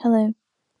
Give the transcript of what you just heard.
Hello.